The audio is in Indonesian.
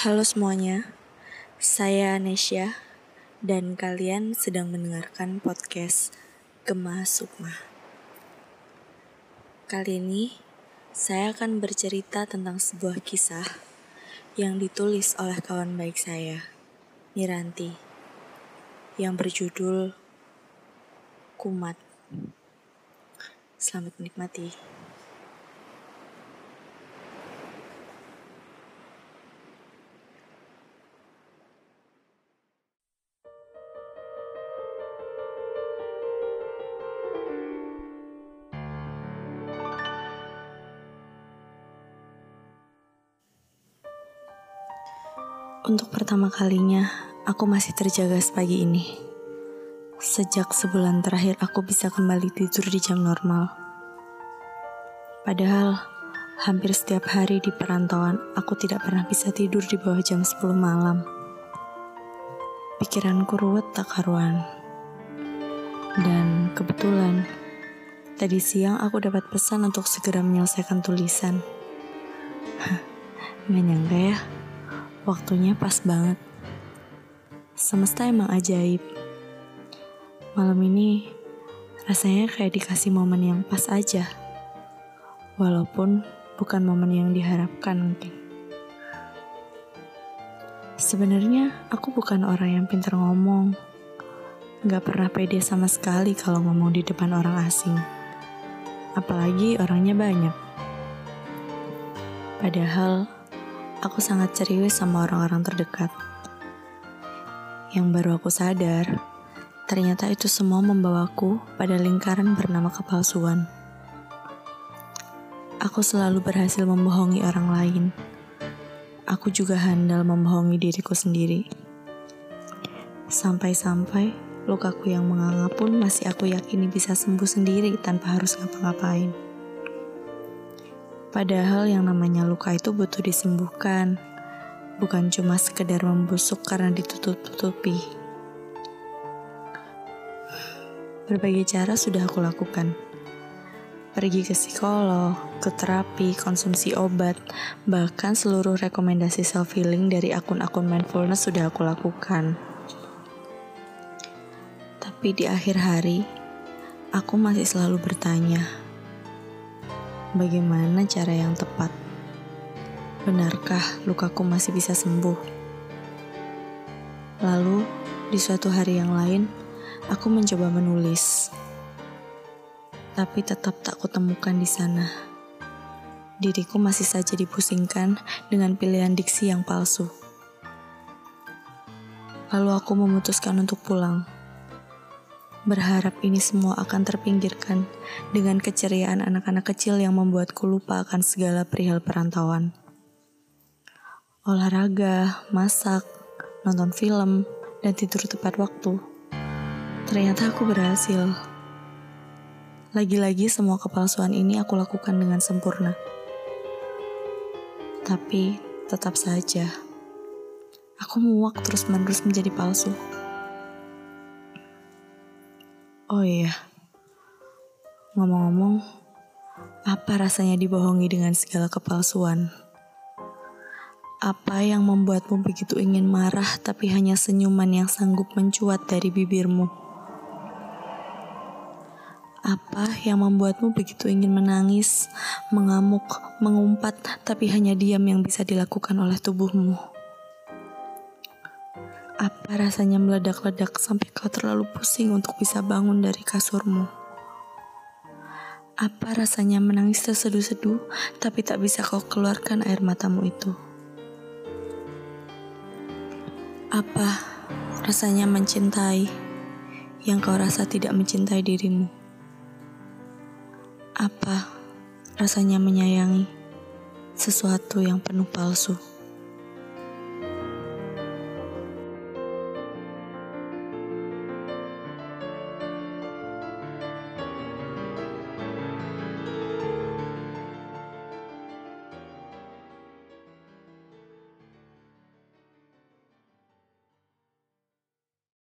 Halo semuanya, saya Nesya dan kalian sedang mendengarkan podcast Gemah Sukma. Kali ini saya akan bercerita tentang sebuah kisah yang ditulis oleh kawan baik saya, Miranti, yang berjudul Kumat. Selamat menikmati. Untuk pertama kalinya, aku masih terjaga sepagi ini. Sejak sebulan terakhir aku bisa kembali tidur di jam normal. Padahal, hampir setiap hari di perantauan aku tidak pernah bisa tidur di bawah jam 10 malam. Pikiranku ruwet tak karuan. Dan kebetulan, tadi siang aku dapat pesan untuk segera menyelesaikan tulisan. Nyangka ya, Waktunya pas banget. Semesta emang ajaib. Malam ini rasanya kayak dikasih momen yang pas aja. Walaupun bukan momen yang diharapkan mungkin. Sebenarnya aku bukan orang yang pintar ngomong. Gak pernah pede sama sekali kalau ngomong di depan orang asing. Apalagi orangnya banyak. Padahal aku sangat serius sama orang-orang terdekat. Yang baru aku sadar, ternyata itu semua membawaku pada lingkaran bernama kepalsuan. Aku selalu berhasil membohongi orang lain. Aku juga handal membohongi diriku sendiri. Sampai-sampai lukaku yang menganga pun masih aku yakini bisa sembuh sendiri tanpa harus ngapa-ngapain. Padahal yang namanya luka itu butuh disembuhkan, bukan cuma sekedar membusuk karena ditutup-tutupi. Berbagai cara sudah aku lakukan. Pergi ke psikolog, ke terapi, konsumsi obat, bahkan seluruh rekomendasi self-healing dari akun-akun mindfulness sudah aku lakukan. Tapi di akhir hari, aku masih selalu bertanya, Bagaimana cara yang tepat? Benarkah lukaku masih bisa sembuh? Lalu, di suatu hari yang lain, aku mencoba menulis. Tapi tetap tak kutemukan di sana. Diriku masih saja dipusingkan dengan pilihan diksi yang palsu. Lalu aku memutuskan untuk pulang berharap ini semua akan terpinggirkan dengan keceriaan anak-anak kecil yang membuatku lupa akan segala perihal perantauan. Olahraga, masak, nonton film, dan tidur tepat waktu. Ternyata aku berhasil. Lagi-lagi semua kepalsuan ini aku lakukan dengan sempurna. Tapi tetap saja, aku muak terus-menerus menjadi palsu. Oh iya, ngomong-ngomong, apa rasanya dibohongi dengan segala kepalsuan? Apa yang membuatmu begitu ingin marah tapi hanya senyuman yang sanggup mencuat dari bibirmu? Apa yang membuatmu begitu ingin menangis, mengamuk, mengumpat, tapi hanya diam yang bisa dilakukan oleh tubuhmu? Apa rasanya meledak-ledak sampai kau terlalu pusing untuk bisa bangun dari kasurmu? Apa rasanya menangis terseduh-seduh tapi tak bisa kau keluarkan air matamu itu? Apa rasanya mencintai yang kau rasa tidak mencintai dirimu? Apa rasanya menyayangi sesuatu yang penuh palsu?